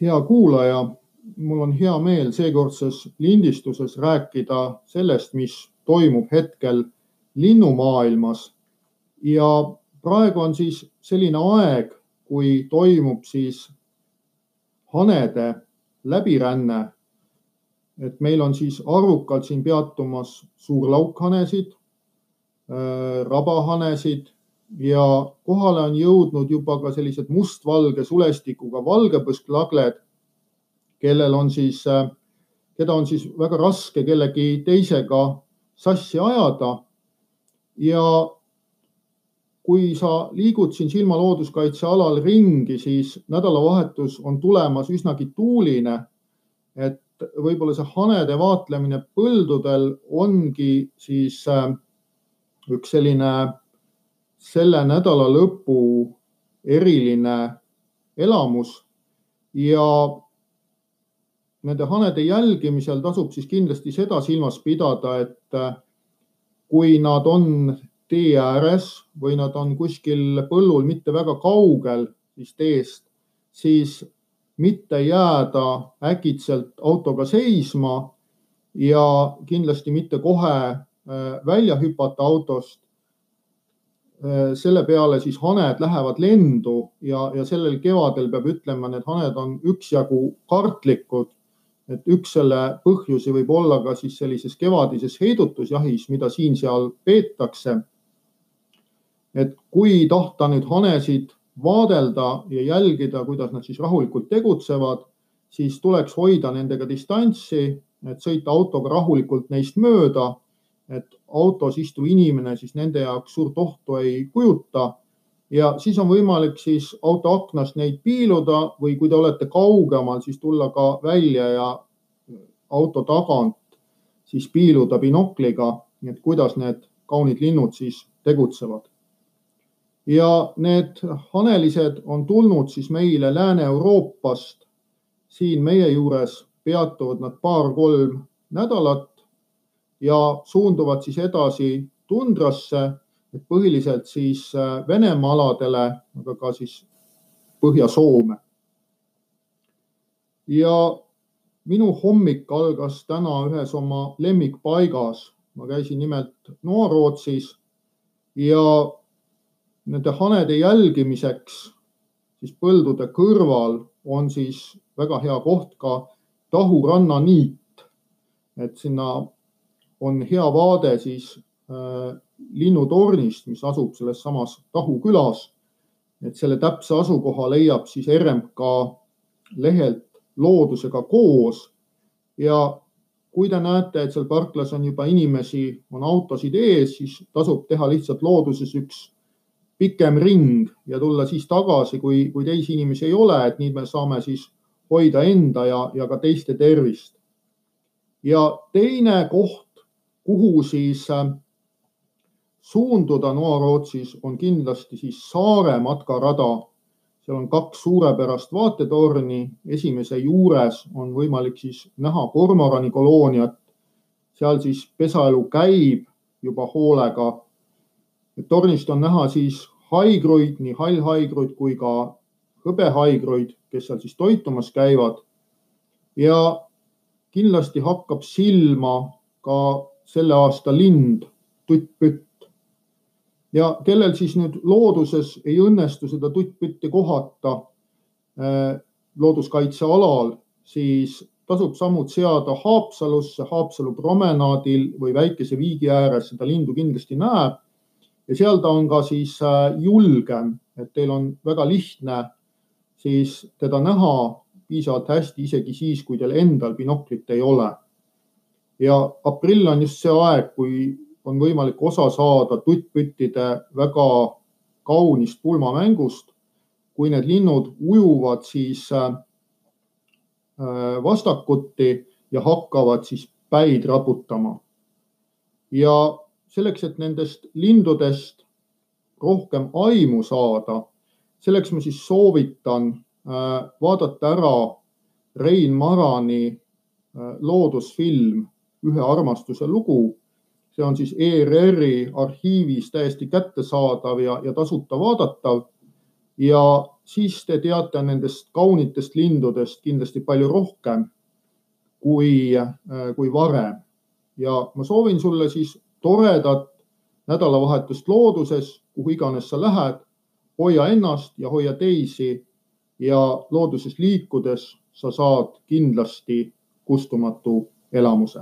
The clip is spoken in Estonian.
hea kuulaja, mul on hea meel seekordses lindistuses rääkida sellest, mis toimub hetkel linnumaailmas. ja praegu on siis selline aeg, kui toimub siis hanede läbiränne. et meil on siis arvukalt siin peatumas suurlaukhanesid, rabahanesid ja kohale on jõudnud juba ka sellised mustvalge sulestikuga valgepõsklagled, kellel on siis, keda on siis väga raske kellegi teisega sassi ajada. ja kui sa liigud siin Silma looduskaitsealal ringi, siis nädalavahetus on tulemas üsnagi tuuline. et võib-olla see hanede vaatlemine põldudel ongi siis üks selline selle nädala lõpu eriline elamus. Ja nende hanede jälgimisel tasub siis kindlasti seda silmas pidada, et kui nad on tee ääres või nad on kuskil põllul mitte väga kaugel siis teest, siis mitte jääda äkitselt autoga seisma ja kindlasti mitte kohe välja hüpata autost, Äh, selle peale siis haned lähevad lendu ja, ja sellel kevadel peab ütlema, need haned on üksjagu kartlikud. et üks selle põhjusi võib olla ka siis sellises kevadises heidutusjahis, mida siin-seal peetakse. et kui tahta nüüd hanesid vaadelda ja jälgida, kuidas nad siis rahulikult tegutsevad, siis tuleks hoida nendega distantsi, et sõita autoga rahulikult neist mööda et autos istuv inimene siis nende jaoks suurt ohtu ei kujuta. ja siis on võimalik siis auto aknast neid piiluda või kui te olete kaugemal, siis tulla ka välja ja auto tagant siis piiluda binokliga, et kuidas need kaunid linnud siis tegutsevad. ja need hanelised on tulnud siis meile Lääne-Euroopast. siin meie juures peatuvad nad paar-kolm nädalat ja suunduvad siis edasi tundrasse, põhiliselt siis äh, Venemaa aladele, aga ka siis Põhja-Soome. ja minu hommik algas täna ühes oma lemmikpaigas. ma käisin nimelt Noa-Rootsis ja nende hanede jälgimiseks siis põldude kõrval on siis väga hea koht ka Tahu rannaniit. et sinna on hea vaade siis äh, linnutornist, mis asub selles samas Tahu külas. et selle täpse asukoha leiab siis RMK lehelt loodusega koos. ja kui te näete, et seal parklas on juba inimesi, on autosid ees, siis tasub teha lihtsalt looduses üks pikem ring ja tulla siis tagasi, kui, kui teisi inimesi ei ole, et nii me saame siis hoida enda ja, ja ka teiste tervist. ja teine koht, kuhu siis äh, suunduda Noa-Rootsis, on kindlasti siis Saare matkarada. seal on kaks suurepärast vaatetorni, esimese juures on võimalik siis näha kormorani kolooniat. seal siis pesaelu käib juba hoolega. tornist on näha siis haigruid, nii hallhaigruid kui ka hõbehaigruid, kes seal siis toitumas käivad. ja kindlasti hakkab silma ka selle aasta lind, tuttpütt. ja kellel siis nüüd looduses ei õnnestu seda tuttpütti kohata äh, looduskaitsealal, siis tasub sammud seada Haapsalusse, Haapsalu promenaadil või väikese viigi ääres, seda lindu kindlasti näeb. ja seal ta on ka siis äh, julgem, et teil on väga lihtne siis teda näha piisavalt hästi, isegi siis, kui teil endal binoklit ei ole ja aprill on just see aeg, kui on võimalik osa saada tuttpüttide väga kaunist pulmamängust. kui need linnud ujuvad siis äh, vastakuti ja hakkavad siis päid raputama. ja selleks, et nendest lindudest rohkem aimu saada, selleks ma siis soovitan äh, vaadata ära Rein Marani äh, loodusfilm Ühe armastuse lugu. see on siis ERR-i arhiivis täiesti kättesaadav ja, ja tasuta vaadatav. ja siis te teate nendest kaunitest lindudest kindlasti palju rohkem kui, kui varem. ja ma soovin sulle siis toredat nädalavahetust looduses, kuhu iganes sa lähed. hoia ennast ja hoia teisi ja looduses liikudes sa saad kindlasti kustumatu elamuse